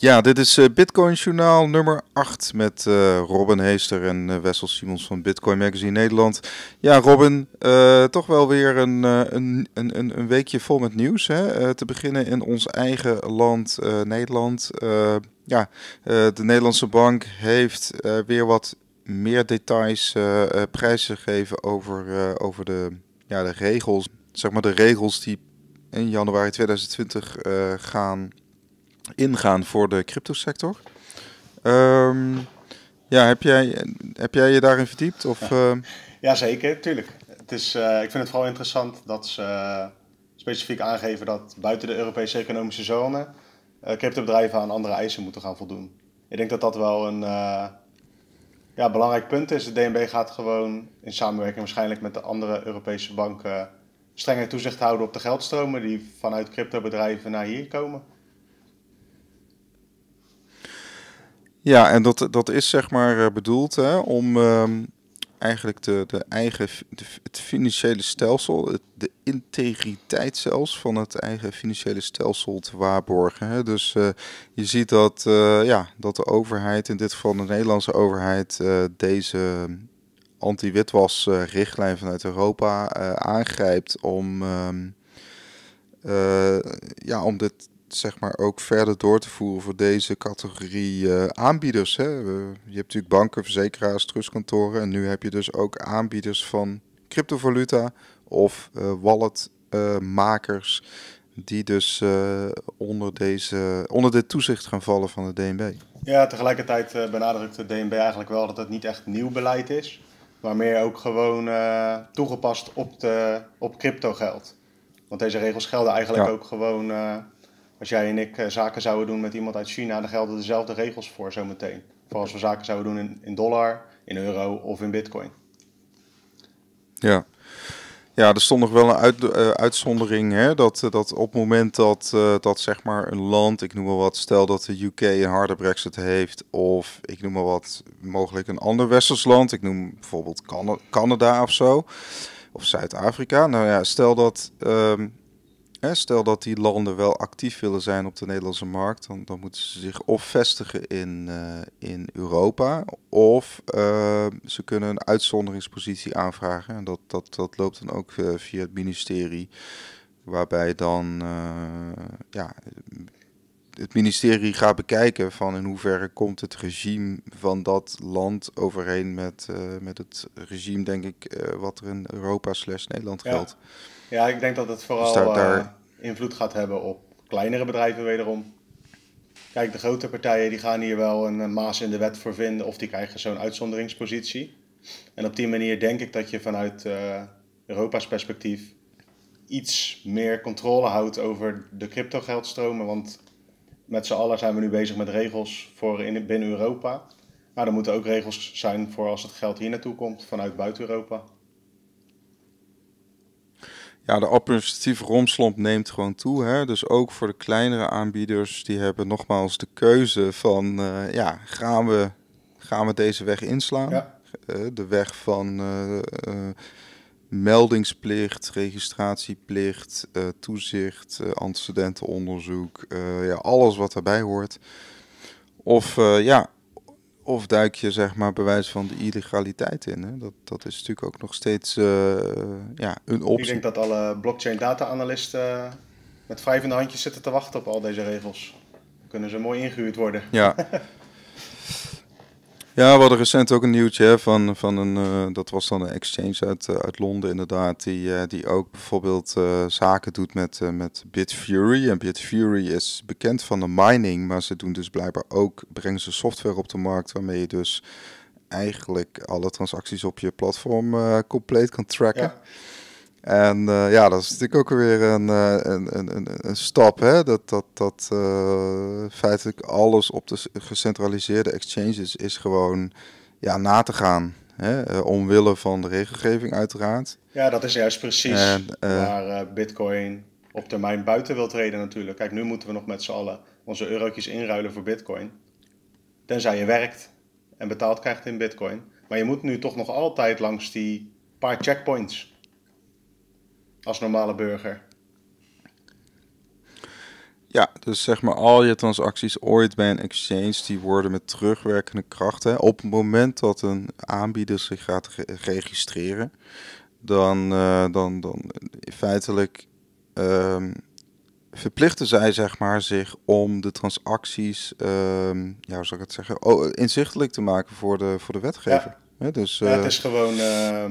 Ja, dit is uh, Bitcoin Journaal nummer 8 met uh, Robin Heester en uh, Wessel Simons van Bitcoin Magazine Nederland. Ja, Robin, toch wel weer een, een, een, een weekje vol met nieuws. Hè? te beginnen in ons eigen land, Nederland. ja, de Nederlandse bank heeft weer wat meer details prijzen gegeven over, over de, ja, de regels. Zeg maar de regels die in januari 2020 gaan ingaan voor de cryptosector. Um, ja, heb jij, heb jij je daarin verdiept? Of, ja. Uh... ja zeker, tuurlijk. Het is, uh, ik vind het vooral interessant dat ze uh, specifiek aangeven dat buiten de Europese economische zone cryptobedrijven aan andere eisen moeten gaan voldoen. Ik denk dat dat wel een ja, belangrijk punt is. De DNB gaat gewoon in samenwerking waarschijnlijk met de andere Europese banken strenger toezicht houden op de geldstromen die vanuit cryptobedrijven naar hier komen. Ja, en dat, dat is zeg maar eh, bedoeld hè, om um, eigenlijk de, de eigen, het financiële stelsel, de integriteit zelfs van het eigen financiële stelsel te waarborgen. Hè. Dus uh, je ziet dat, uh, ja, dat de overheid, in dit geval de Nederlandse overheid, deze anti-witwas-richtlijn vanuit Europa aangrijpt om, um, ja, om dit zeg maar ook verder door te voeren voor deze categorie uh, aanbieders. Hè. je hebt natuurlijk banken, verzekeraars, trustkantoren en nu heb je dus ook aanbieders van cryptovaluta of uh, walletmakers die dus onder, deze, onder dit toezicht gaan vallen van de DNB. Ja, tegelijkertijd benadrukt de DNB eigenlijk wel dat het niet echt nieuw beleid is, maar meer ook gewoon toegepast op, de, op crypto geld. Want deze regels gelden eigenlijk ja. ook gewoon als jij en ik eh, zaken zouden doen met iemand uit China, dan gelden dezelfde regels voor zometeen. Voor als we zaken zouden doen in, in dollar, in euro of in bitcoin. Ja. Ja, er stond nog wel een uh, uitzondering. Hè? Dat, eh, dat op het moment dat, uh, dat zeg maar een land, ik noem maar wat, stel dat de UK een harde brexit heeft, of ik noem maar wat, mogelijk een ander westers land, ik noem bijvoorbeeld Can Canada of zo, of Zuid-Afrika. Nou ja, stel dat um, stel dat die landen wel actief willen zijn op de Nederlandse markt, dan, dan moeten ze zich of vestigen in, uh, in Europa, of uh, ze kunnen een uitzonderingspositie aanvragen. En dat, dat, dat loopt dan ook uh, via het ministerie, waarbij dan ja, het ministerie gaat bekijken van in hoeverre komt het regime van dat land overeen met, met het regime, denk ik, wat er in Europa slash Nederland geldt. Ja. Ja, ik denk dat het vooral dus daar, uh, invloed gaat hebben op kleinere bedrijven wederom. Kijk, de grote partijen die gaan hier wel een maas in de wet voor vinden of die krijgen zo'n uitzonderingspositie. En op die manier denk ik dat je vanuit uh, Europa's perspectief iets meer controle houdt over de cryptogeldstromen. Want met z'n allen zijn we nu bezig met regels voor in, binnen Europa. Maar er moeten ook regels zijn voor als het geld hier naartoe komt vanuit buiten Europa. Ja, de administratieve romslomp neemt gewoon toe. Hè? Dus ook voor de kleinere aanbieders, die hebben nogmaals de keuze van, uh, ja, gaan we, gaan we deze weg inslaan? Ja. Uh, de weg van uh, meldingsplicht, registratieplicht, toezicht, antecedentenonderzoek, ja, alles wat daarbij hoort. Of ja, of duik je zeg maar bewijs van de illegaliteit in. Hè? Dat, dat is natuurlijk ook nog steeds uh, ja, een optie. Ik denk dat alle blockchain data analisten uh, met vijf handjes zitten te wachten op al deze regels. Dan kunnen ze mooi ingehuurd worden. Ja. Ja, we hadden recent ook een nieuwtje van, van een, uh, dat was dan een exchange uit, uh, uit Londen inderdaad, die, uh, die ook bijvoorbeeld zaken doet met, met Bitfury. En Bitfury is bekend van de mining, maar ze doen dus blijkbaar ook, brengen ze software op de markt waarmee je dus eigenlijk alle transacties op je platform compleet kan tracken. En uh, ja, dat is natuurlijk ook weer een, een, een, een, stap. Hè? Dat, dat, dat uh, feitelijk alles op de gecentraliseerde exchanges is gewoon ja, na te gaan. Hè? Omwille van de regelgeving uiteraard. Ja, dat is juist precies en, waar Bitcoin op termijn buiten wil treden natuurlijk. Kijk, nu moeten we nog met z'n allen onze eurotjes inruilen voor Bitcoin. Tenzij je werkt en betaald krijgt in Bitcoin. Maar je moet nu toch nog altijd langs die paar checkpoints als normale burger. Ja, dus zeg maar al je transacties ooit bij een exchange, die worden met terugwerkende kracht. Hè, op het moment dat een aanbieder zich gaat registreren, dan, uh, dan, dan feitelijk um, verplichten zij zeg maar, zich om de transacties, um, ja, hoe zou ik het zeggen, oh, inzichtelijk te maken voor de, voor de wetgever. Ja. dus, ja, het is gewoon, uh,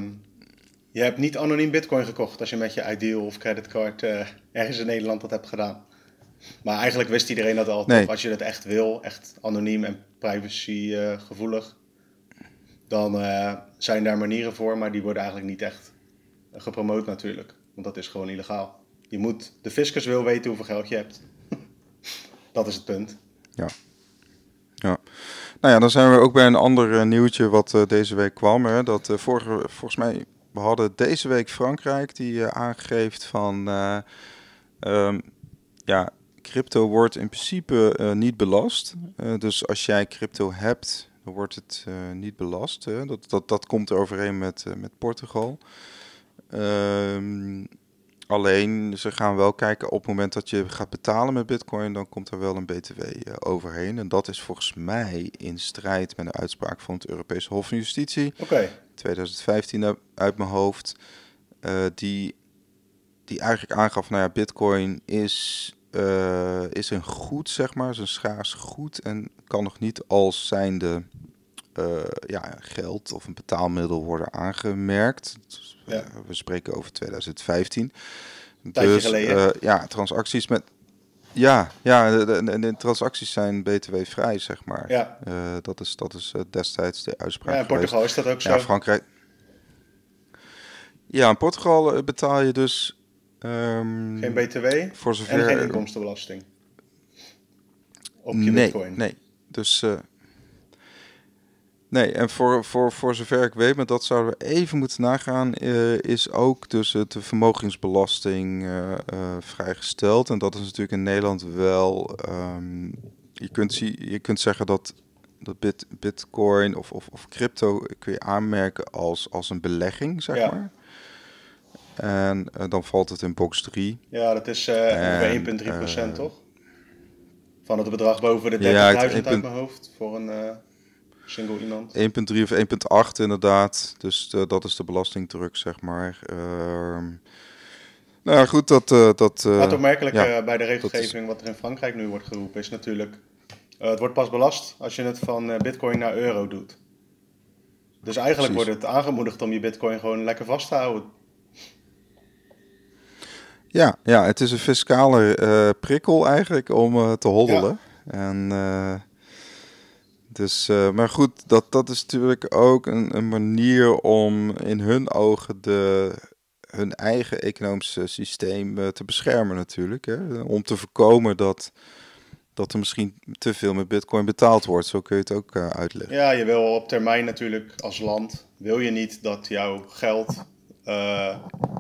je hebt niet anoniem bitcoin gekocht als je met je Ideal of creditcard uh, ergens in Nederland dat hebt gedaan. Maar eigenlijk wist iedereen dat al. Nee. Als je het echt wil, echt anoniem en privacygevoelig, dan zijn daar manieren voor, maar die worden eigenlijk niet echt gepromoot natuurlijk. Want dat is gewoon illegaal. Je moet, de fiscus wil weten hoeveel geld je hebt. dat is het punt. Ja. Ja. Nou ja, dan zijn we ook bij een ander nieuwtje wat deze week kwam. Hè, dat vorige, volgens mij, we hadden deze week Frankrijk die aangeeft van... Um, ja, crypto wordt in principe niet belast. dus als jij crypto hebt, dan wordt het niet belast. Hè. Dat, dat, dat komt overeen met, met Portugal. Um, Alleen, ze gaan wel kijken op het moment dat je gaat betalen met bitcoin, dan komt er wel een btw eh, overheen. En dat is volgens mij in strijd met de uitspraak van het Europese Hof van Justitie. Oké. 2015 uit mijn hoofd. Uh, die, die eigenlijk aangaf, nou ja, bitcoin is, uh, is een goed, zeg maar, is een schaars goed. En kan nog niet als zijnde uh, ja, geld of een betaalmiddel worden aangemerkt. Ja. we spreken over 2015. dus uh, ja, transacties met. Ja, ja de, de, de transacties zijn btw-vrij, zeg maar. Ja. Dat is, dat is destijds de uitspraak. Ja, in Portugal is dat ook zo. Ja, Frankrijk. Ja, in Portugal betaal je dus. Um, Geen btw voor zover, en geen inkomstenbelasting. Op je nee, bitcoin. Nee, dus. Uh, Nee, en voor, voor, voor zover ik weet, maar dat zouden we even moeten nagaan, uh, is ook dus de vermogensbelasting uh, uh, vrijgesteld. En dat is natuurlijk in Nederland wel. Um, je, kunt zie, je kunt zeggen dat, dat bit, bitcoin of, of, of crypto kun je aanmerken als, als een belegging, zeg ja. maar. En dan valt het in box 3. Ja, dat is ongeveer 1,3 procent, toch? Van het bedrag boven de 30.000 ja, uit mijn hoofd voor een single iemand? 1,3 of 1,8 inderdaad. Dus de, dat is de belastingdruk, zeg maar. Uh, nou ja, goed, dat... Uh, dat Wat opmerkelijk ja, bij de regelgeving wat er in Frankrijk nu wordt geroepen is natuurlijk... het wordt pas belast als je het van bitcoin naar euro doet. Dus eigenlijk Precies. wordt het aangemoedigd om je bitcoin gewoon lekker vast te houden. Ja, ja het is een fiscale prikkel eigenlijk om te hoddelen. Ja. En dus, uh, maar goed, dat, dat is natuurlijk ook een, een manier om in hun ogen de, hun eigen economische systeem uh, te beschermen natuurlijk. Hè? Om te voorkomen dat, dat er misschien te veel met bitcoin betaald wordt. Zo kun je het ook uh, uitleggen. Ja, je wil op termijn natuurlijk als land, wil je niet dat jouw geld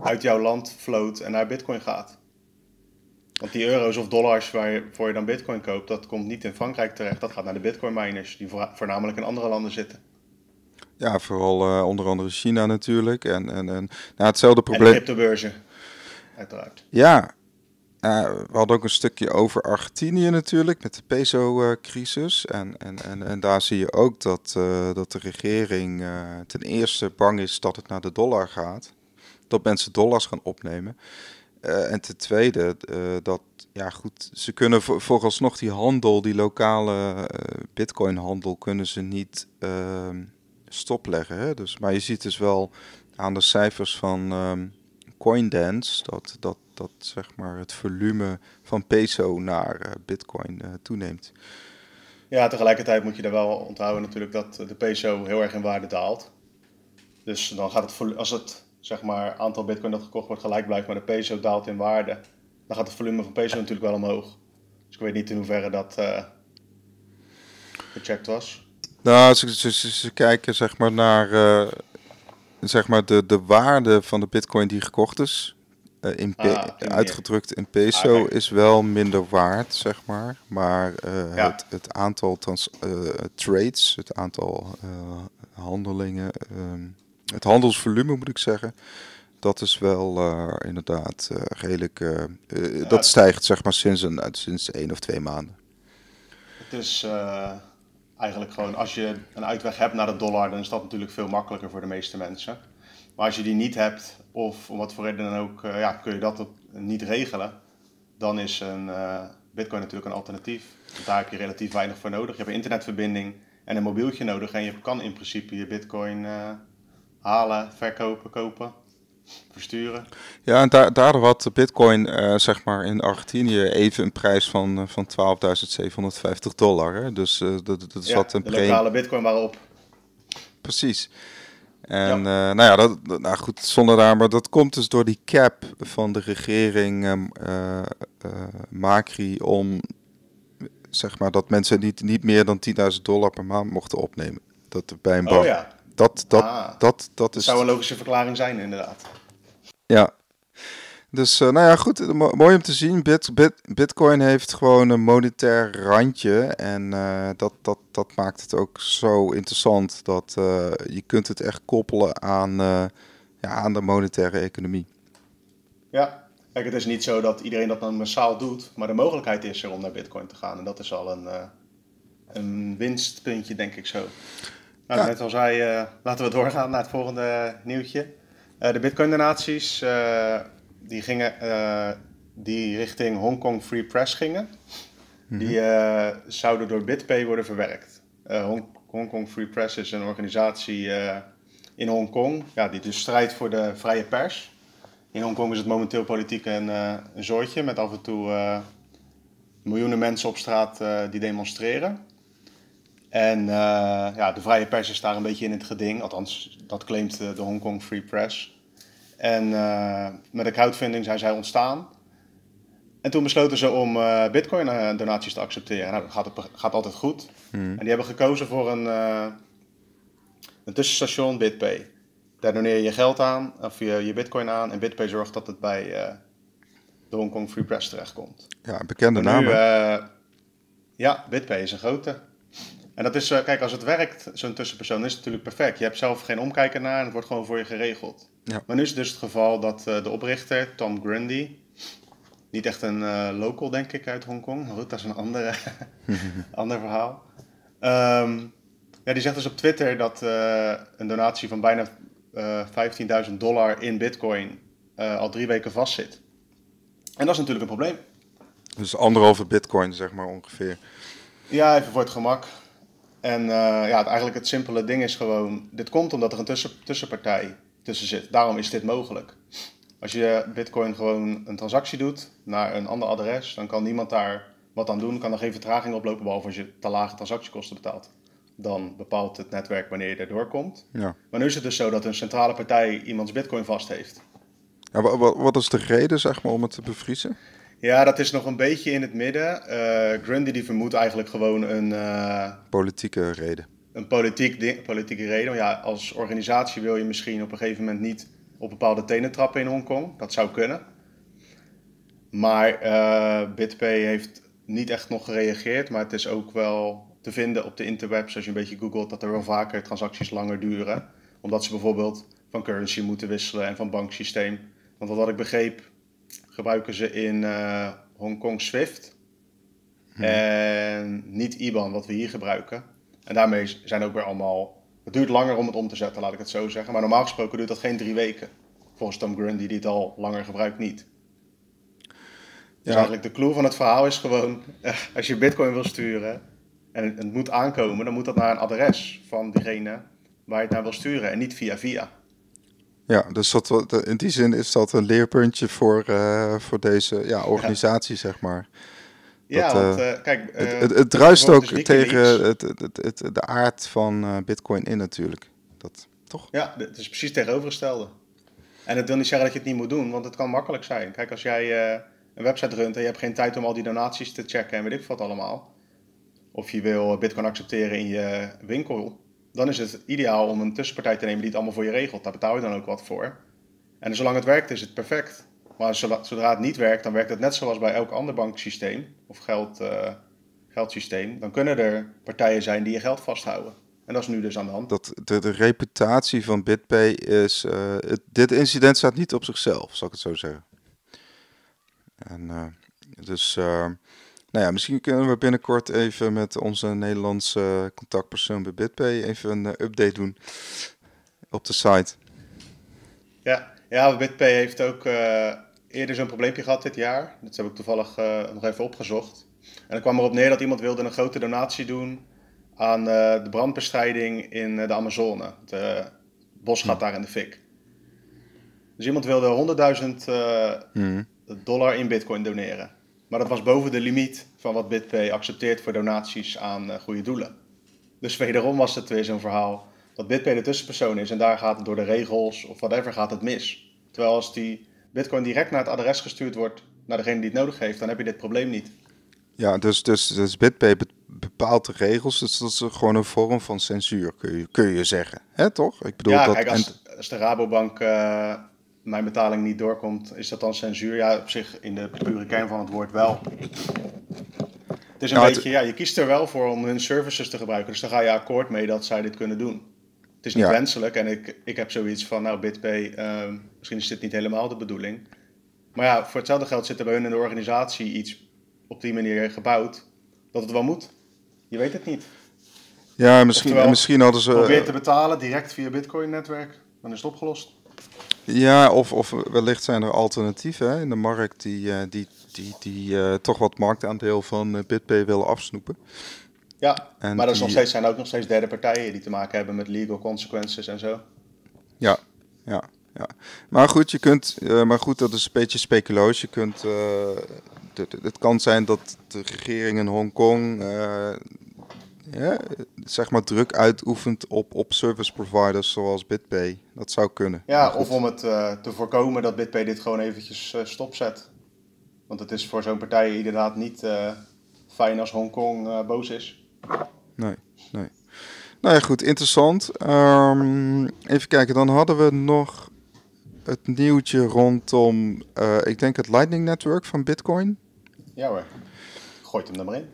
uit jouw land floot en naar bitcoin gaat. Want die euro's of dollars waarvoor je dan bitcoin koopt, dat komt niet in Frankrijk terecht. Dat gaat naar de bitcoin miners, die voornamelijk in andere landen zitten. Ja, vooral uh, onder andere China natuurlijk. En, en, en nou, hetzelfde probleem. En cryptobeurzen, uiteraard. Ja, uh, we hadden ook een stukje over Argentinië natuurlijk, met de peso-crisis. En, en, en, en daar zie je ook dat, uh, dat de regering ten eerste bang is dat het naar de dollar gaat. Dat mensen dollars gaan opnemen. Uh, en ten tweede, uh, dat, ja goed, ze kunnen vooralsnog die handel, die lokale uh, bitcoin-handel, kunnen ze niet ehm, stopleggen. Hè? Dus, maar je ziet dus wel aan de cijfers van um, Coindance dat, dat, dat zeg maar het volume van peso naar bitcoin toeneemt. Ja, tegelijkertijd moet je er wel onthouden natuurlijk dat de peso heel erg in waarde daalt. Dus dan gaat het, als het zeg maar, aantal bitcoin dat gekocht wordt gelijk blijft, maar de peso daalt in waarde, dan gaat het volume van peso natuurlijk wel omhoog. Dus ik weet niet in hoeverre dat uh, gecheckt was. Nou, ze, ze, kijken zeg maar naar uh, zeg maar de, de waarde van de bitcoin die gekocht is. Uh, in ah, uitgedrukt in peso ah, is wel minder waard, zeg maar. Maar ja. het, het aantal trans, trades, het aantal handelingen, ehm, het handelsvolume moet ik zeggen, Dat is wel inderdaad redelijk. dat stijgt zeg maar sinds, een, sinds één of twee maanden. Het is eigenlijk gewoon, als je een uitweg hebt naar de dollar, dan is dat natuurlijk veel makkelijker voor de meeste mensen. Maar als je die niet hebt, of om wat voor reden dan ook, ja, kun je dat niet regelen, dan is een Bitcoin natuurlijk een alternatief. Daar heb je relatief weinig voor nodig. Je hebt een internetverbinding en een mobieltje nodig. En je kan in principe je Bitcoin uh, halen, verkopen, kopen, versturen. Ja, en daar, daardoor had Bitcoin uh, zeg maar in Argentinië even een prijs van, uh, van 12.750 dollar. Hè? Dus dat, dat zat een de lokale Bitcoin waarop. Precies. En ja. nou ja, dat, nou goed, zonder daar, maar dat komt dus door die cap van de regering uh, Macri om zeg maar dat mensen niet, niet meer dan 10.000 dollar per maand mochten opnemen. Dat bij een bank. Oh ja. Dat, dat, ah, dat, dat, is. zou een logische verklaring zijn, inderdaad. Ja. Dus uh, nou ja, goed. Mooi om te zien. Bit, bit, Bitcoin heeft gewoon een monetair randje. En uh, dat, dat, dat maakt het ook zo interessant dat uh, je kunt het echt koppelen aan, ja, aan de monetaire economie. Ja, Kijk, het is niet zo dat iedereen dat dan massaal doet, maar de mogelijkheid is er om naar Bitcoin te gaan. En dat is al een, een winstpuntje, denk ik zo. Nou, Net als hij, uh, laten we doorgaan naar het volgende nieuwtje. Uh, de Bitcoin-donaties die gingen die richting Hongkong Free Press gingen. Mhm. Die zouden door BitPay worden verwerkt. Hong Hongkong Free Press is een organisatie in Hongkong ja, die dus strijdt voor de vrije pers. In Hongkong is het momenteel politiek een, uh, een zoortje met af en toe uh, miljoenen mensen op straat uh, die demonstreren. En ja, de vrije pers is daar een beetje in het geding, althans dat claimt de Hongkong Free Press. En met de crowdfunding zijn zij ontstaan. En toen besloten ze om bitcoin-donaties te accepteren. Nou, dat gaat, gaat altijd goed. Hmm. En die hebben gekozen voor een, een tussenstation BitPay. Daar doneer je je geld aan, of je, je bitcoin aan. En BitPay zorgt dat het bij de Hongkong Free Press terechtkomt. Ja, bekende naam. Ja, BitPay is een grote. En dat is, uh, kijk, als het werkt, zo'n tussenpersoon, is het natuurlijk perfect. Je hebt zelf geen omkijken naar en het wordt gewoon voor je geregeld. Ja. Maar nu is het dus het geval dat de oprichter, Tom Grundy, niet echt een local, denk ik, uit Hongkong. Goed, dat is een andere, ander verhaal. Um, ja, die zegt dus op Twitter dat een donatie van bijna 15.000 dollar in bitcoin al drie weken vastzit. En dat is natuurlijk een probleem. Dus anderhalve bitcoin, zeg maar ongeveer. Ja, even voor het gemak. En uh, ja, eigenlijk het simpele ding is gewoon, dit komt omdat er een tussen, tussenpartij tussen zit. Daarom is dit mogelijk. Als je bitcoin gewoon een transactie doet naar een ander adres, dan kan niemand daar wat aan doen, kan er geen vertraging oplopen, behalve als je te lage transactiekosten betaalt dan bepaalt het netwerk wanneer je erdoor komt. Ja. Maar nu is het dus zo dat een centrale partij iemands bitcoin vast heeft. Ja, wat, wat is de reden zeg maar, om het te bevriezen? Ja, dat is nog een beetje in het midden. Uh, Grundy die vermoedt eigenlijk gewoon een... Uh, politieke reden. Een politiek politieke reden. Ja, als organisatie wil je misschien op een gegeven moment niet op bepaalde tenen trappen in Hongkong. Dat zou kunnen. Maar uh, BitPay heeft niet echt nog gereageerd. Maar het is ook wel te vinden op de interwebs, als je een beetje googelt, dat er wel vaker transacties langer duren. Omdat ze bijvoorbeeld van currency moeten wisselen en van banksysteem. Want wat ik begreep, gebruiken ze in uh, Hongkong Swift. Hmm. En niet IBAN, wat we hier gebruiken. En daarmee zijn ook weer allemaal. Het duurt langer om het om te zetten, laat ik het zo zeggen. Maar normaal gesproken duurt dat geen drie weken. Volgens Tom Grundy, die het al langer gebruikt, niet. Dus eigenlijk de clue van het verhaal is gewoon: als je Bitcoin wil sturen, en het moet aankomen, dan moet dat naar een adres van diegene waar je het naar wil sturen en niet via via. Ja, dus dat, in die zin is dat een leerpuntje voor, uh, voor deze ja, organisatie, ja. zeg maar. ja, want uh, kijk... het, het, het druist ook tegen het, het, het, de aard van bitcoin in natuurlijk. Dat, toch? Ja, het is precies tegenovergestelde. En dat wil niet zeggen dat je het niet moet doen, want het kan makkelijk zijn. Kijk, als jij een website runt en je hebt geen tijd om al die donaties te checken en weet ik wat allemaal of je wil Bitcoin accepteren in je winkel, dan is het ideaal om een tussenpartij te nemen die het allemaal voor je regelt. Daar betaal je dan ook wat voor. En zolang het werkt, is het perfect. Maar zodra het niet werkt, dan werkt het net zoals bij elk ander banksysteem of geld, uh, geldsysteem. Dan kunnen er partijen zijn die je geld vasthouden. En dat is nu dus aan de hand. Dat, de, de reputatie van BitPay is... het, dit incident staat niet op zichzelf, zal ik het zo zeggen. En dus... Nou ja, misschien kunnen we binnenkort even met onze Nederlandse contactpersoon bij BitPay even een update doen op de site. Ja, ja BitPay heeft ook uh, eerder zo'n probleempje gehad dit jaar. Dat heb ik toevallig uh, nog even opgezocht. En dan kwam erop neer dat iemand wilde een grote donatie doen aan uh, de brandbestrijding in de Amazone. Het bos gaat daar in de fik. Dus iemand wilde 100.000 hm. dollar in bitcoin doneren. Maar dat was boven de limiet van wat BitPay accepteert voor donaties aan goede doelen. Dus wederom was het weer zo'n verhaal dat Bitpay de tussenpersoon is en daar gaat het door de regels of whatever gaat het mis. Terwijl als die Bitcoin direct naar het adres gestuurd wordt naar degene die het nodig heeft, dan heb je dit probleem niet. Ja, dus, dus, dus BitPay bepaalt de regels. Dus dat is gewoon een vorm van censuur, kun je, kun je zeggen. Hè, toch? Ik bedoel, ja, dat, kijk, als, als de Rabobank uh, mijn betaling niet doorkomt, is dat dan censuur? Ja, op zich in de pure kern van het woord wel. Het is een nou, beetje, ja, je kiest er wel voor om hun services te gebruiken. Dus dan ga je akkoord mee dat zij dit kunnen doen is niet wenselijk en ik, ik heb zoiets van, nou BitPay, uh, misschien is dit niet helemaal de bedoeling. Maar ja, voor hetzelfde geld zit er bij hun in de organisatie iets op die manier gebouwd dat het wel moet. Je weet het niet. Ja, misschien, misschien hadden ze... Probeer te betalen direct via Bitcoin-netwerk, dan is het opgelost. Ja, of, of wellicht zijn er alternatieven hè, in de markt die, uh, die, die, die uh, toch wat marktaandeel van uh, BitPay willen afsnoepen. Ja, maar er nog steeds, zijn ook nog steeds derde partijen die te maken hebben met legal consequences en zo. Ja, ja, ja. Maar goed, je kunt, uh, maar goed, dat is een beetje speculoos. Je kunt, het kan zijn dat de regering in Hongkong ja, zeg maar druk uitoefent op, op service providers zoals BitPay. Dat zou kunnen. Ja, of om het te voorkomen dat BitPay dit gewoon eventjes stopzet. Want het is voor zo'n partij inderdaad niet fijn als Hongkong boos is. Nee, nee. Nou ja, goed, interessant. Um, even kijken, dan hadden we nog het nieuwtje rondom, ik denk het Lightning Network van Bitcoin. Ja hoor, gooit hem er maar in.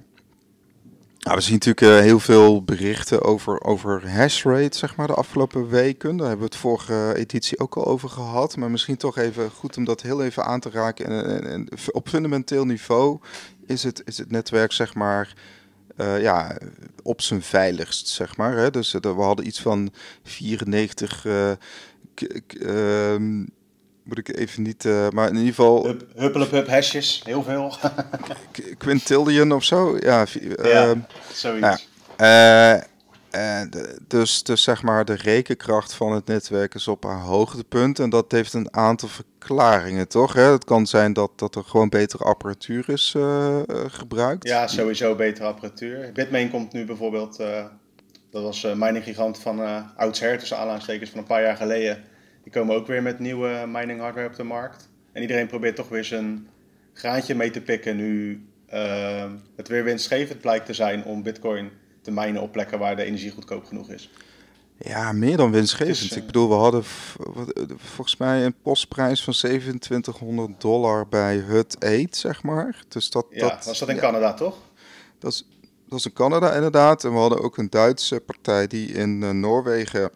Nou, we zien natuurlijk uh, heel veel berichten over, over hashrate, zeg maar, de afgelopen weken. Daar hebben we het vorige editie ook al over gehad. Maar misschien toch even goed om dat heel even aan te raken. En, op fundamenteel niveau is het, is het netwerk, zeg maar, uh, ja, op zijn veiligst, zeg maar. Hè? Dus uh, we hadden iets van 94. Uh, ehm, moet ik even niet, maar in ieder geval. Hup, huppele hup hashjes, heel veel. quintillion of zo, ja. ja ehm, zoiets. Ja, en dus, dus zeg maar, de rekenkracht van het netwerk is op een hoogtepunt. En dat heeft een aantal verklaringen, toch? Hè? Het kan zijn dat, dat er gewoon betere apparatuur is uh, gebruikt. Ja, sowieso betere apparatuur. Bitmain komt nu bijvoorbeeld, uh, dat was uh, mining gigant van uh, oudsher, tussen aanhalingstekens van een paar jaar geleden. Die komen ook weer met nieuwe mining hardware op de markt. En iedereen probeert toch weer zijn graantje mee te pikken nu het weer winstgevend blijkt te zijn om bitcoin te mijnen op plekken waar de energie goedkoop genoeg is. Ja, meer dan winstgevend. ik eh, bedoel, we hadden volgens mij een postprijs van 2700 dollar bij Hut 8, zeg maar. Dus dat, ja, dat, was dat in Canada, toch? Dat is, dat is in Canada inderdaad. En we hadden ook een Duitse partij die in uh, Noorwegen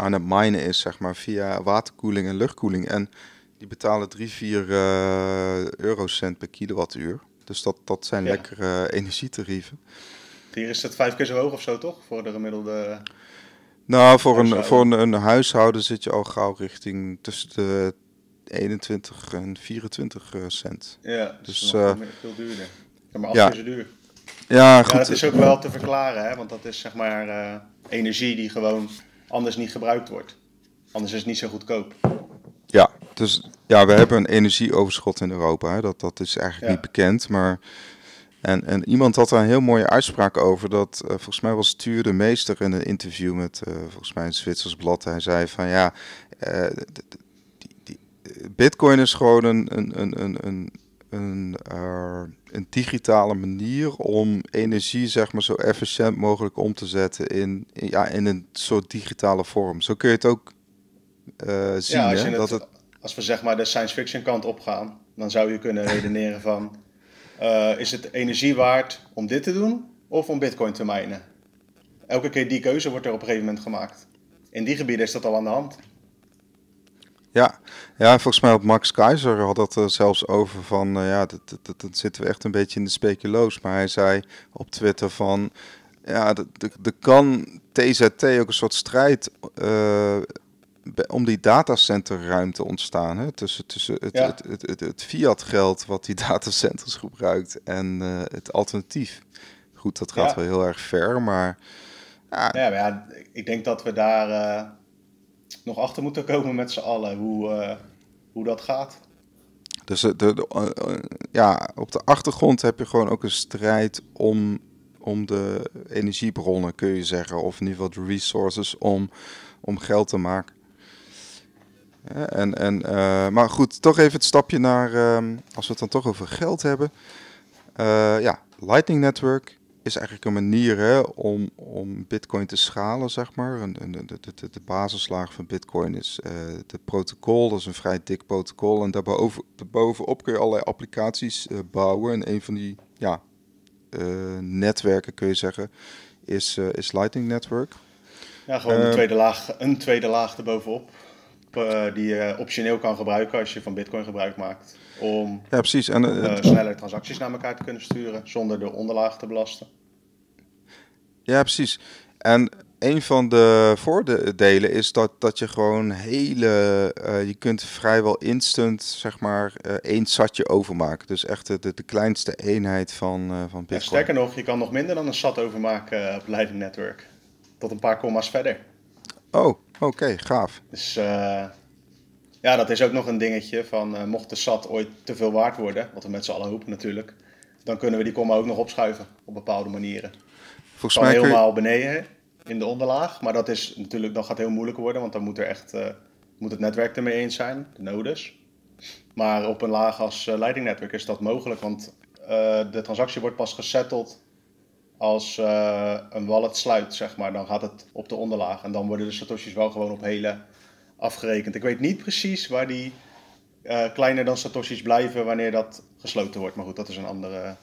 aan het minen is, zeg maar, via waterkoeling en luchtkoeling. En die betalen 3, 4 uh, eurocent per kilowattuur. Dus dat, dat zijn lekkere energietarieven. Hier is het vijf keer zo hoog of zo, toch? Voor de gemiddelde. Nou, voor, een, voor een, een, huishouden zit je al gauw richting tussen de 21 en 24 eh, cent. Ja, dus, dus uh, veel duurder. maar af ja. zo duur. Ja, goed. Ja, dat is ook wel te verklaren, hè? want dat is zeg maar uh, energie die gewoon anders niet gebruikt wordt. Anders is het niet zo goedkoop. Ja, dus ja, we hebben een energieoverschot in Europa. Hè? Dat, dat is eigenlijk niet bekend, maar en, en iemand had daar een heel mooie uitspraak over. Dat uh, volgens mij was Tuur de Meester in een interview met uh, volgens mij een Zwitsers blad. Hij zei van ja, uh, die, die, Bitcoin is gewoon een, een, een, een, een, een, een digitale manier om energie zeg maar, zo efficiënt mogelijk om te zetten in, in ja, in een soort digitale vorm. Zo kun je het ook zien. Ja, als, hè, dat het, als we zeg maar de science fiction kant opgaan, dan zou je kunnen redeneren van uh, is het energie waard om dit te doen of om bitcoin te minen? elke keer die keuze wordt er op een gegeven moment gemaakt. In die gebieden is dat al aan de hand. Ja, ja volgens mij had Max Keizer had dat er zelfs over van, uh, ja, dan zitten we echt een beetje in de speculoos. Maar hij zei op Twitter van, ja, er kan TZT ook een soort strijd uh, om die datacenterruimte ontstaan. Hè? Tussen, tussen het, het, het, het, het fiat geld wat die datacenters gebruikt en uh, het alternatief. Goed, dat gaat wel heel erg ver, maar... Ja, ja, maar ik denk dat we daar nog achter moeten komen met z'n allen, hoe, uh, hoe dat gaat. Dus de, de, ja, op de achtergrond heb je gewoon ook een strijd om, om de energiebronnen, kun je zeggen. Of in ieder geval de resources om, om geld te maken. En, en, maar goed, toch even het stapje naar, uh, als we het dan toch over geld hebben. Ja, Lightning Network is eigenlijk een manier hè, om, om Bitcoin te schalen, zeg maar. En, de, de, de, de basislaag van Bitcoin is uh, het protocol, dat is een vrij dik protocol. En daarboven, daarbovenop kun je allerlei applicaties uh, bouwen. En een van die ja, uh, netwerken, kun je zeggen, is, is Lightning Network. Ja, gewoon een, tweede laag, een tweede laag erbovenop. die je optioneel kan gebruiken als je van Bitcoin gebruik maakt om ja, precies. En, uh, sneller transacties naar elkaar te kunnen sturen zonder de onderlaag te belasten. Ja, precies. En een van de voordelen is dat, dat je gewoon hele, uh, je kunt vrijwel instant, zeg maar, uh, één satje overmaken. Dus echt de, de, de kleinste eenheid van, uh, van Bitcoin. Ja, sterker nog, je kan nog minder dan een sat overmaken op Lightning Network. Tot een paar komma's verder. Oh, oké, okay, gaaf. Dus ja, dat is ook nog een dingetje van mocht de SAT ooit te veel waard worden, wat we met z'n allen hopen natuurlijk, dan kunnen we die komma ook nog opschuiven op bepaalde manieren. Volgens mij helemaal beneden in de onderlaag, maar dat is natuurlijk, dan gaat het heel moeilijk worden, want dan moet er echt, uh, moet het netwerk ermee eens zijn, de nodes. Maar op een laag als uh, Lightning Network is dat mogelijk, want de transactie wordt pas gesetteld als een wallet sluit, zeg maar. Dan gaat het op de onderlaag en dan worden de satoshis wel gewoon op hele afgerekend. Ik weet niet precies waar die kleiner dan Satoshi's blijven wanneer dat gesloten wordt. Maar goed, dat is een andere.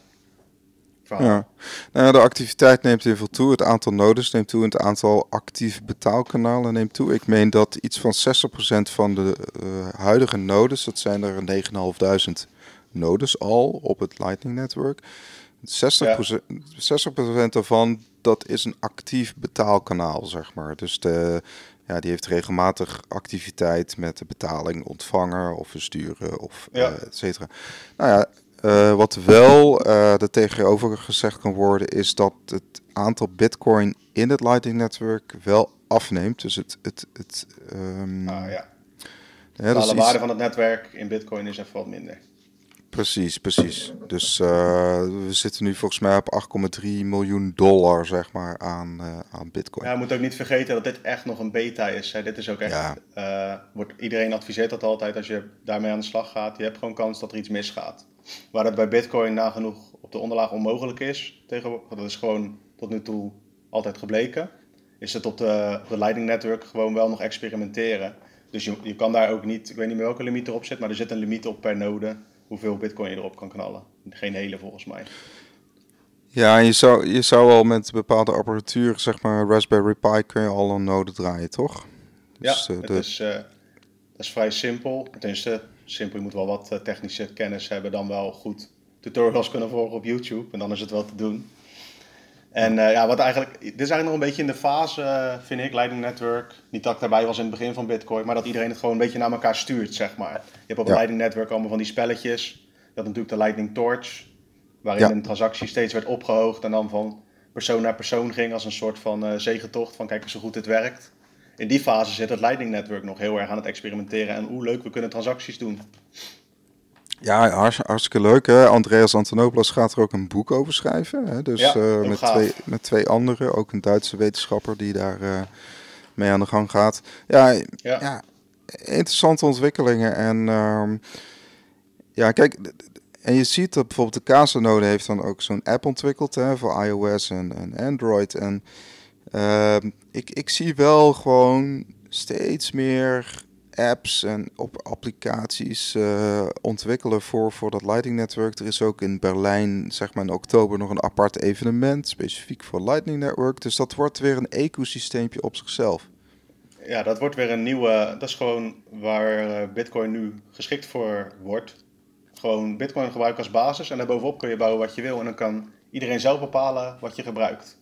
Ja. Nou, de activiteit neemt heel veel toe. Het aantal nodes neemt toe. En het aantal actieve betaalkanalen neemt toe. Ik meen dat iets van 60% van de uh, huidige nodes, dat zijn er 9.500 nodes al op het Lightning Network. 60%, ja. 60% daarvan, dat is een actief betaalkanaal, zeg maar. Dus de, ja, die heeft regelmatig activiteit met de betaling ontvanger of versturen of ja. Uh, et cetera. Nou ja, uh, wat wel uh, er tegenover gezegd kan worden is dat het aantal bitcoin in het Lightning Network wel afneemt. Dus het... het, het um, ah, ja. De dus waarde van het netwerk in bitcoin is even wat minder. Precies, precies. Dus uh, we zitten nu volgens mij op 8,3 miljoen dollar zeg maar, aan, uh, aan bitcoin. Ja, je moet ook niet vergeten dat dit echt nog een beta is. Hè. Dit is ook echt, ja. uh, wordt, iedereen adviseert dat altijd als je daarmee aan de slag gaat. Je hebt gewoon kans dat er iets misgaat. Waar het bij bitcoin nagenoeg op de onderlaag onmogelijk is, dat is gewoon tot nu toe altijd gebleken, is het op de, op de Lightning Network gewoon wel nog experimenteren. Dus je, je kan daar ook niet, ik weet niet meer welke limiet erop zit, maar er zit een limiet op per node hoeveel bitcoin je erop kan knallen. Geen hele volgens mij. Ja, je zou, je zou al met bepaalde apparatuur, zeg maar Raspberry Pi, kun je al een node draaien, toch? Dus, ja, uh, het is, uh, dat is vrij simpel. Tenminste, simpel, je moet wel wat uh, technische kennis hebben, dan wel goed tutorials kunnen volgen op YouTube. En dan is het wel te doen. En ja, wat eigenlijk, dit is eigenlijk nog een beetje in de fase, vind ik, Lightning Network. Niet dat ik daarbij was in het begin van Bitcoin, maar dat iedereen het gewoon een beetje naar elkaar stuurt, zeg maar. Je hebt op het Lightning Network allemaal van die spelletjes. Je had natuurlijk de Lightning Torch, waarin een transactie steeds werd opgehoogd en dan van persoon naar persoon ging als een soort van uh, zegentocht van kijk eens hoe goed dit werkt. In die fase zit het Lightning Network nog heel erg aan het experimenteren en hoe leuk we kunnen transacties doen. Ja, hartstikke leuk. Hè? Andreas Antonopoulos gaat er ook een boek over schrijven. Hè? Dus uh, met, twee, met twee anderen, ook een Duitse wetenschapper die daar uh, mee aan de gang gaat. Ja, ja. ja interessante ontwikkelingen. En um, ja, kijk, en je ziet dat bijvoorbeeld de Casanode heeft dan ook zo'n app ontwikkeld hè, voor iOS en, en Android. En uh, ik, ik zie wel gewoon steeds meer apps en op applicaties uh, ontwikkelen voor, voor dat Lightning-netwerk. Er is ook in Berlijn, zeg maar in oktober, nog een apart evenement specifiek voor Lightning Network. Dus dat wordt weer een ecosysteempje op zichzelf. Ja, dat wordt weer een nieuwe. Dat is gewoon waar eh, Bitcoin nu geschikt voor wordt. Gewoon Bitcoin gebruiken als basis en daarbovenop kun je bouwen wat je wil. En dan kan iedereen zelf bepalen wat je gebruikt.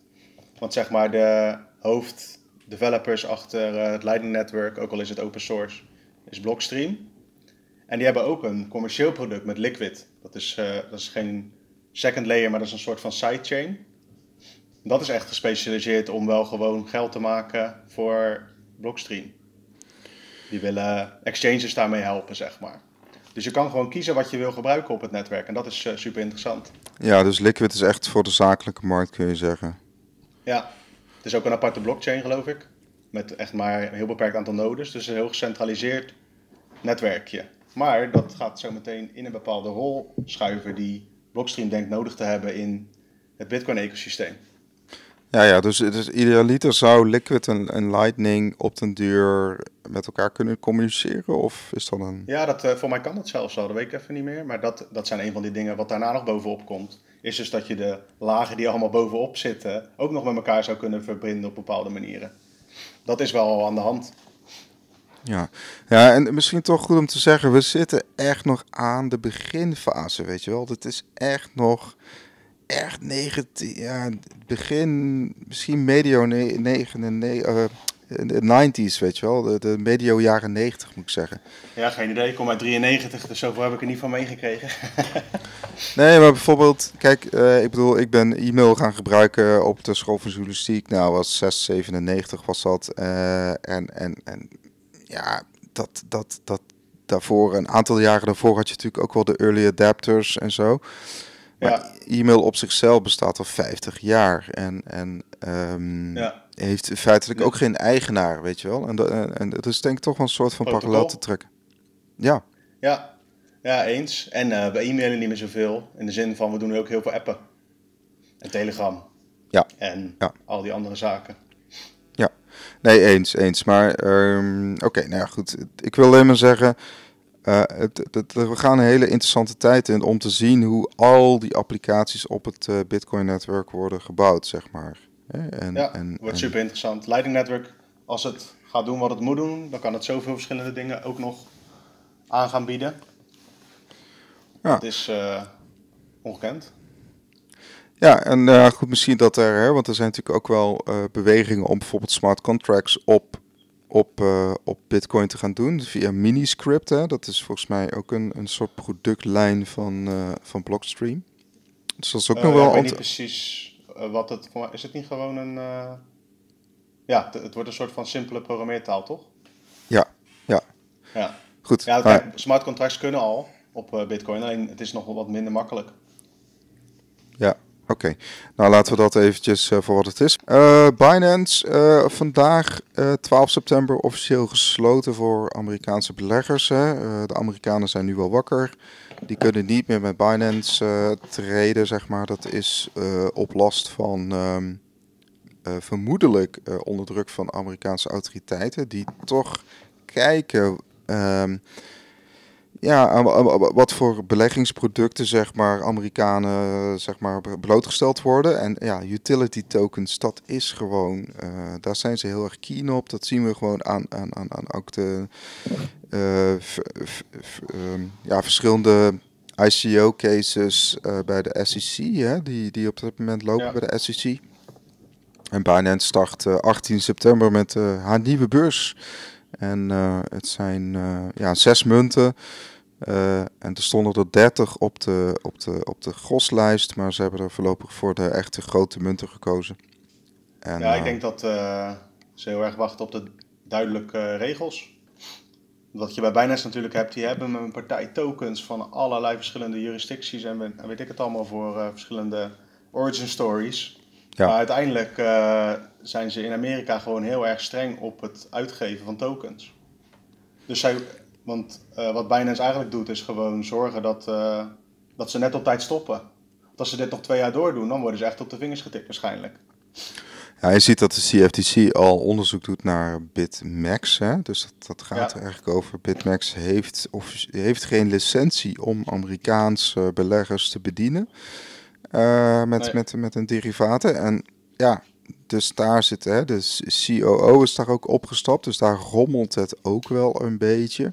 Want zeg maar de hoofddevelopers achter eh, het Lightning Network, ook al is het open source, is Blockstream. En die hebben ook een commercieel product met Liquid. Dat is, uh, dat is geen second layer, maar dat is een soort van sidechain. Dat is echt gespecialiseerd om wel gewoon geld te maken voor Blockstream. Die willen exchanges daarmee helpen, zeg maar. Dus je kan gewoon kiezen wat je wil gebruiken op het netwerk. En dat is uh, super interessant. Ja, dus Liquid is echt voor de zakelijke markt, kun je zeggen. Ja, is ook een aparte blockchain, geloof ik. Met echt maar een heel beperkt aantal nodes. Dus een heel gecentraliseerd netwerkje. Maar dat gaat zo meteen in een bepaalde rol schuiven die Blockstream denkt nodig te hebben in het Bitcoin-ecosysteem. Ja, ja dus, dus idealiter zou Liquid en, en, Lightning op den duur met elkaar kunnen communiceren? Of is dat een... Ja, dat, uh, voor mij kan dat zelfs zo, dat weet ik even niet meer. Maar dat, dat zijn een van die dingen wat daarna nog bovenop komt. Is dus dat je de lagen die allemaal bovenop zitten ook nog met elkaar zou kunnen verbinden op bepaalde manieren. Dat is wel aan de hand. Ja. ja, en misschien toch goed om te zeggen, we zitten echt nog aan de beginfase, weet je wel. Het is echt nog echt 19, ja, begin, misschien medio 99, uh, de 90s, weet je wel, de, de medio jaren 90 moet ik zeggen. Ja, geen idee, ik kom uit 93, dus zoveel heb ik er niet van meegekregen. nee, maar bijvoorbeeld, kijk, uh, ik bedoel, ik ben e-mail gaan gebruiken op de school van journalistiek, nou was 6, 97 was dat, uh, en, en, en ja, dat, dat, dat, daarvoor, een aantal jaren daarvoor had je natuurlijk ook wel de early adapters en zo. Maar ja. e-mail op zichzelf bestaat al 50 jaar en, en um, ja. Heeft feitelijk ook geen eigenaar, weet je wel. En, en, en het is denk ik toch wel een soort van parallel te trekken. Ja. Ja, ja eens. En uh, we e-mailen niet meer zoveel. In de zin van, we doen nu ook heel veel appen. En Telegram. Ja. En ja. al die andere zaken. Ja, nee, eens, eens. Maar um, oké, nou ja, goed. Ik wil alleen maar zeggen uh, het, het, we gaan een hele interessante tijd in om te zien hoe al die applicaties op het uh, Bitcoin-netwerk worden gebouwd, zeg maar. En, ja, en, wordt super interessant. Lightning Network, als het gaat doen wat het moet doen, dan kan het zoveel verschillende dingen ook nog aan gaan bieden. Ja. Het is uh, ongekend. Ja, en goed, misschien dat er, hè, want er zijn natuurlijk ook wel bewegingen om bijvoorbeeld smart contracts op op, op Bitcoin te gaan doen via Miniscript. Hè. Dat is volgens mij ook een, een soort productlijn van, van Blockstream. Dus dat is ook nog wel. Ik weet niet precies wat het is. Het niet gewoon een. Ja, het, het, wordt een soort van simpele programmeertaal, toch? Ja, ja. Ja. Goed. Ja, kijk, smart contracts kunnen al op Bitcoin, alleen het is nog wel wat minder makkelijk. Ja, Oké, nou laten we dat eventjes uh, voor wat het is. Uh, Binance, uh, vandaag 12 september officieel gesloten voor Amerikaanse beleggers. Hè. de Amerikanen zijn nu wel wakker. Die kunnen niet meer met Binance treden, zeg maar. Dat is op last van um, vermoedelijk onder druk van Amerikaanse autoriteiten. Die toch kijken... Um, ja, wat voor beleggingsproducten zeg maar Amerikanen zeg maar blootgesteld worden. En ja, utility tokens, dat is gewoon, uh, daar zijn ze heel erg keen op. Dat zien we gewoon aan, aan, aan, aan ook de uh, ja, verschillende ICO-cases uh, bij de SEC, hè, die, die op dit moment lopen ja. bij de SEC. En Binance start 18 september met haar nieuwe beurs. En uh, het zijn uh, ja, zes munten. Uh, en er stonden er 30 op de, op, de, op de groslijst, maar ze hebben er voorlopig voor de echte grote munten gekozen. En, ja, ik denk dat ze heel erg wachten op de duidelijke regels. Wat je bij Binance natuurlijk hebt, die hebben een partij tokens van allerlei verschillende jurisdicties en weet ik het allemaal voor verschillende origin stories. Ja. Maar uiteindelijk zijn ze in Amerika gewoon heel erg streng op het uitgeven van tokens. Dus zij, want uh, wat Binance eigenlijk doet, is gewoon zorgen dat, uh, dat ze net op tijd stoppen. Want als ze dit nog twee jaar doordoen, dan worden ze echt op de vingers getikt waarschijnlijk. Ja, je ziet dat de CFTC al onderzoek doet naar Bitmax. Hè? Dus dat, dat gaat er eigenlijk over. Bitmax heeft, of, heeft geen licentie om Amerikaanse beleggers te bedienen uh, met, met, met een derivaten. En ja, dus daar zit, hè, de COO is daar ook opgestapt. Dus daar rommelt het ook wel een beetje.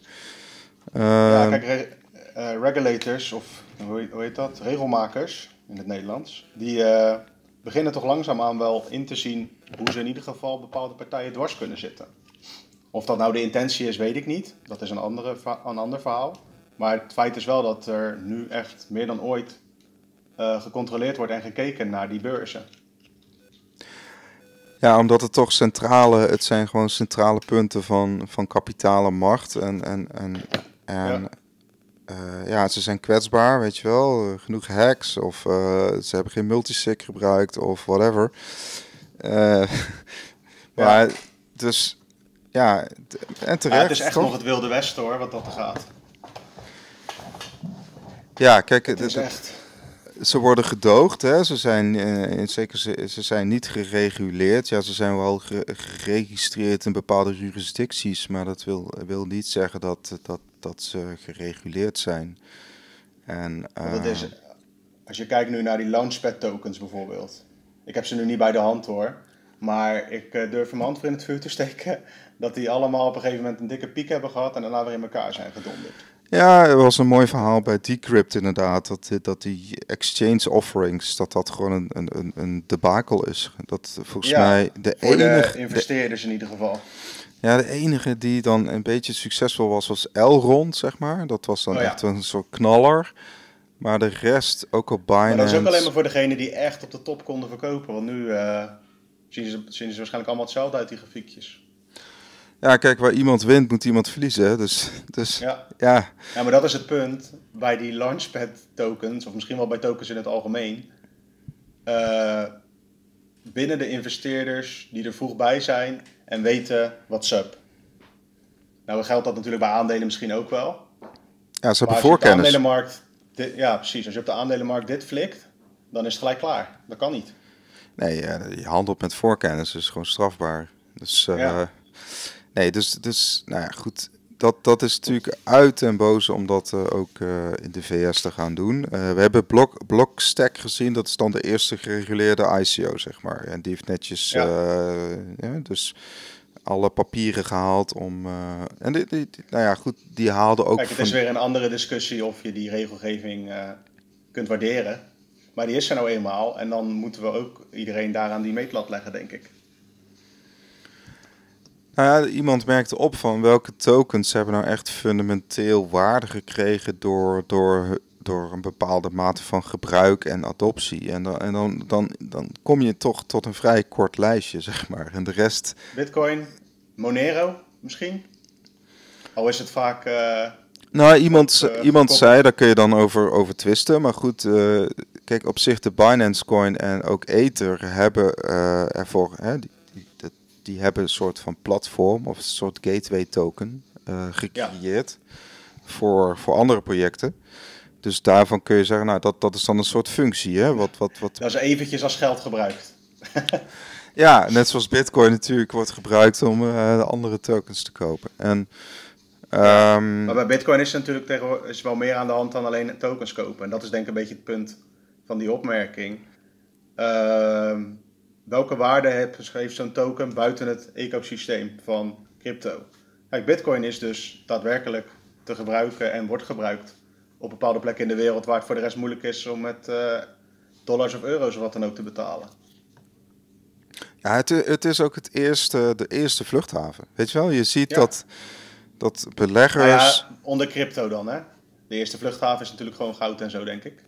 ja, ehm, kijk, uh, regulators, of hoe heet dat? Regelmakers in het Nederlands. Die uh, beginnen toch langzaamaan wel in te zien hoe ze in ieder geval bepaalde partijen dwars kunnen zitten. Of dat nou de intentie is, weet ik niet. Dat is een, andere, een ander verhaal. Maar het feit is wel dat er nu echt meer dan ooit uh, gecontroleerd wordt en gekeken naar die beurzen. Ja, omdat het toch centrale, het zijn gewoon centrale punten van, van kapitale macht. En, en, en, en ja. Uh, ja, ze zijn kwetsbaar, weet je wel. genoeg hacks of uh, ze hebben geen multisig gebruikt of whatever. Uh, maar ja. dus ja, en terecht. Ja, het is echt nog het wilde westen hoor, wat dat er gaat. Ja, kijk, het is echt ze worden gedoogd, hè? Ze zijn uh, in zeker ze, ze zijn niet gereguleerd. Ja, ze zijn wel geregistreerd in bepaalde jurisdicties, maar dat wil, wil niet zeggen dat, dat, dat ze gereguleerd zijn. En, uh, is, als je kijkt nu naar die launchpad tokens bijvoorbeeld. Ik heb ze nu niet bij de hand hoor. Maar ik uh, durf mijn hand voor in het vuur te steken dat die allemaal op een gegeven moment een dikke piek hebben gehad en daarna weer in elkaar zijn gedonderd. Ja, er was een mooi verhaal bij Decrypt inderdaad. Dat, dat die exchange offerings, dat dat gewoon een, een, een debakel is. Dat volgens mij de enige... De investeerders in ieder geval. Ja, de enige die dan een beetje succesvol was, was Elrond, zeg maar. Dat was dan oh echt een soort knaller. Maar de rest, ook op Binance... Maar dat is ook alleen maar voor degene die echt op de top konden verkopen. Want nu uh, zien, ze, zien ze waarschijnlijk allemaal hetzelfde uit, die grafiekjes. Ja, kijk, waar iemand wint, moet iemand verliezen. Dus, dus ja. ja. Ja, maar dat is het punt bij die launchpad tokens, of misschien wel bij tokens in het algemeen. Uh, binnen de investeerders die er vroeg bij zijn en weten wat sub. Nou geldt dat natuurlijk bij aandelen misschien ook wel. Ja, ze hebben voorkennis. De aandelenmarkt, dit, ja, precies. Als je op de aandelenmarkt dit flikt, dan is het gelijk klaar. Dat kan niet. Nee, je handelt met voorkennis, dus gewoon strafbaar. Dus uh, ja. Nee, dus, dus nou ja, goed. Dat, dat is natuurlijk uit en boze om dat uh, ook uh, in de VS te gaan doen. Uh, we hebben Block, Blockstack gezien, dat is dan de eerste gereguleerde ICO, zeg maar. En die heeft netjes, ja. ja dus alle papieren gehaald om. en die, die, nou ja, goed, die haalde ook. Kijk, het is weer een andere discussie of je die regelgeving kunt waarderen. Maar die is er nou eenmaal. En dan moeten we ook iedereen daaraan die meetlat leggen, denk ik. Nou ja, iemand merkte op van welke tokens hebben nou echt fundamenteel waarde gekregen door, door, door een bepaalde mate van gebruik en adoptie. En, dan, en dan, dan, dan kom je toch tot een vrij kort lijstje, zeg maar. En de rest. Bitcoin, Monero misschien? Al is het vaak. Uh, nou, iemand, uh, iemand zei, daar kun je dan over, over twisten. Maar goed, uh, kijk, op zich de Binance Coin en ook Ether hebben ervoor. Hè, die, die hebben een soort van platform of een soort gateway token uh, gecreëerd voor, voor andere projecten. Dus daarvan kun je zeggen, nou, dat, dat is dan een soort functie. Hè? Wat, wat, wat... Dat is eventjes als geld gebruikt. ja, net zoals Bitcoin natuurlijk wordt gebruikt om uh, andere tokens te kopen. En, um... Maar bij Bitcoin is natuurlijk tegen, is wel meer aan de hand dan alleen tokens kopen. En dat is denk ik een beetje het punt van die opmerking. Uh, welke waarde heeft zo'n token buiten het ecosysteem van crypto? Kijk, Bitcoin is dus daadwerkelijk te gebruiken en wordt gebruikt op bepaalde plekken in de wereld waar het voor de rest moeilijk is om met uh, dollars of euro's of wat dan ook te betalen. Ja, het, het is ook het eerste, de eerste vluchthaven. Weet je wel, je ziet dat, dat beleggers. Nou ja, onder crypto dan, hè? De eerste vluchthaven is natuurlijk gewoon goud en zo, denk ik.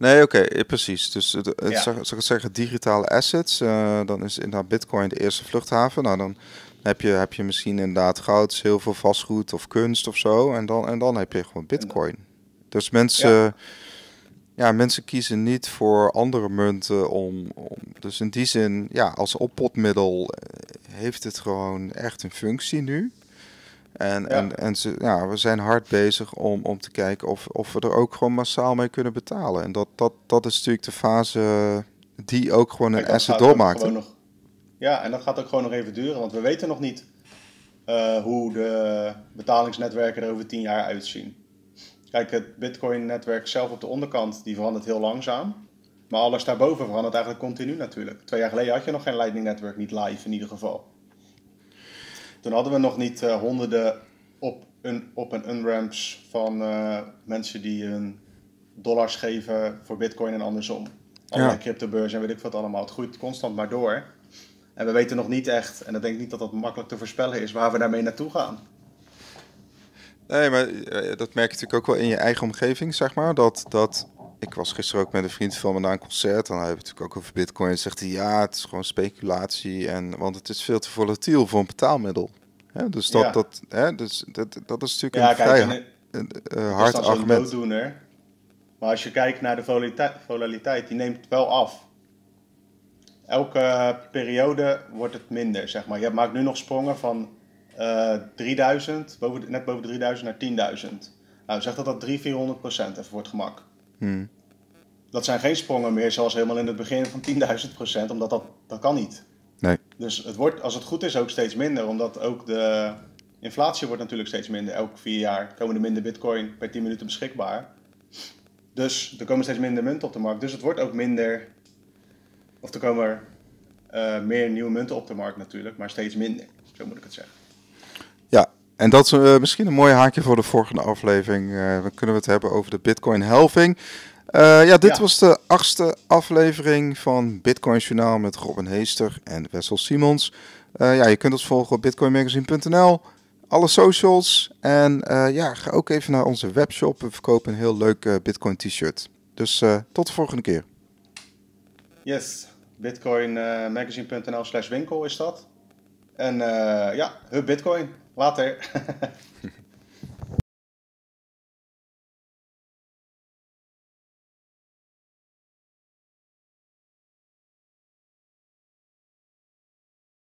Nee, oké, precies. Dus het, het ja. zou, ik zeggen, digitale assets. Uh, dan is inderdaad Bitcoin de eerste vluchthaven. Nou, dan heb je, heb je misschien inderdaad goud, zilver, vastgoed of kunst of zo. En dan, en dan heb je gewoon Bitcoin. Dus mensen, ja. ja. mensen kiezen niet voor andere munten om, om. Dus in die zin, ja, als oppotmiddel eh, heeft het gewoon echt een functie nu. En, en, en ze, ja, we zijn hard bezig om, om te kijken of, of we er ook gewoon massaal mee kunnen betalen. En dat, dat, dat is natuurlijk de fase die ook gewoon een asset doormaakt. Nog, Ja, en dat gaat ook gewoon nog even duren, want we weten nog niet uh, hoe de betalingsnetwerken er over tien jaar uitzien. Kijk, het Bitcoin-netwerk zelf op de onderkant, die verandert heel langzaam. Maar alles daarboven verandert eigenlijk continu natuurlijk. Twee jaar geleden had je nog geen Lightning-netwerk, niet live in ieder geval. Toen hadden we nog niet uh, honderden op- een op- en unramps van uh, mensen die hun dollars geven voor Bitcoin en andersom. Allerlei ja. cryptobeurs en weet ik wat allemaal. Het groeit constant maar door. En we weten nog niet echt, en ik denk niet dat dat makkelijk te voorspellen is, waar we daarmee naartoe gaan. Nee, maar eh, dat merk je natuurlijk ook wel in je eigen omgeving, zeg maar. Dat, dat ik was gisteren ook met een vriend van me naar een concert. En hij heeft het natuurlijk ook over bitcoin. En zegt hij, ja, het is gewoon speculatie. En, want het is veel te volatiel voor een betaalmiddel. dus dat, dat, hè, dus dat, dat is natuurlijk ja, een kijk, vrij een, uh, hard dat argument. Een maar als je kijkt naar de volatiliteit, die neemt wel af. Elke periode wordt het minder, zeg maar. Je maakt nu nog sprongen van uh, 3000, boven, net boven de 3000 naar 10.000. Nou, zeg dat dat 300, 400 procent even voor het gemak. Hmm. Dat zijn geen sprongen meer zoals helemaal in het begin van 10.000 procent, omdat dat, dat kan niet. Nee. Dus het wordt, als het goed is, ook steeds minder, omdat ook de inflatie wordt natuurlijk steeds minder. Elke vier jaar komen er minder bitcoin per 10 minuten beschikbaar. Dus er komen steeds minder munten op de markt. Dus het wordt ook minder, of er komen uh, meer nieuwe munten op de markt natuurlijk, maar steeds minder. Zo moet ik het zeggen. En dat is uh, misschien een mooi haakje voor de volgende aflevering. Uh, dan kunnen we het hebben over de Bitcoin helving. Uh, ja, dit ja. was de achtste aflevering van Bitcoin Journaal met Robin Heester en Wessel Simons. ja, je kunt ons volgen op bitcoinmagazine.nl, alle socials. En ja, ga ook even naar onze webshop. We verkopen een heel leuk Bitcoin t-shirt. Dus tot de volgende keer. Yes, bitcoinmagazine.nl slash winkel is dat. En ja, hub Bitcoin. Later.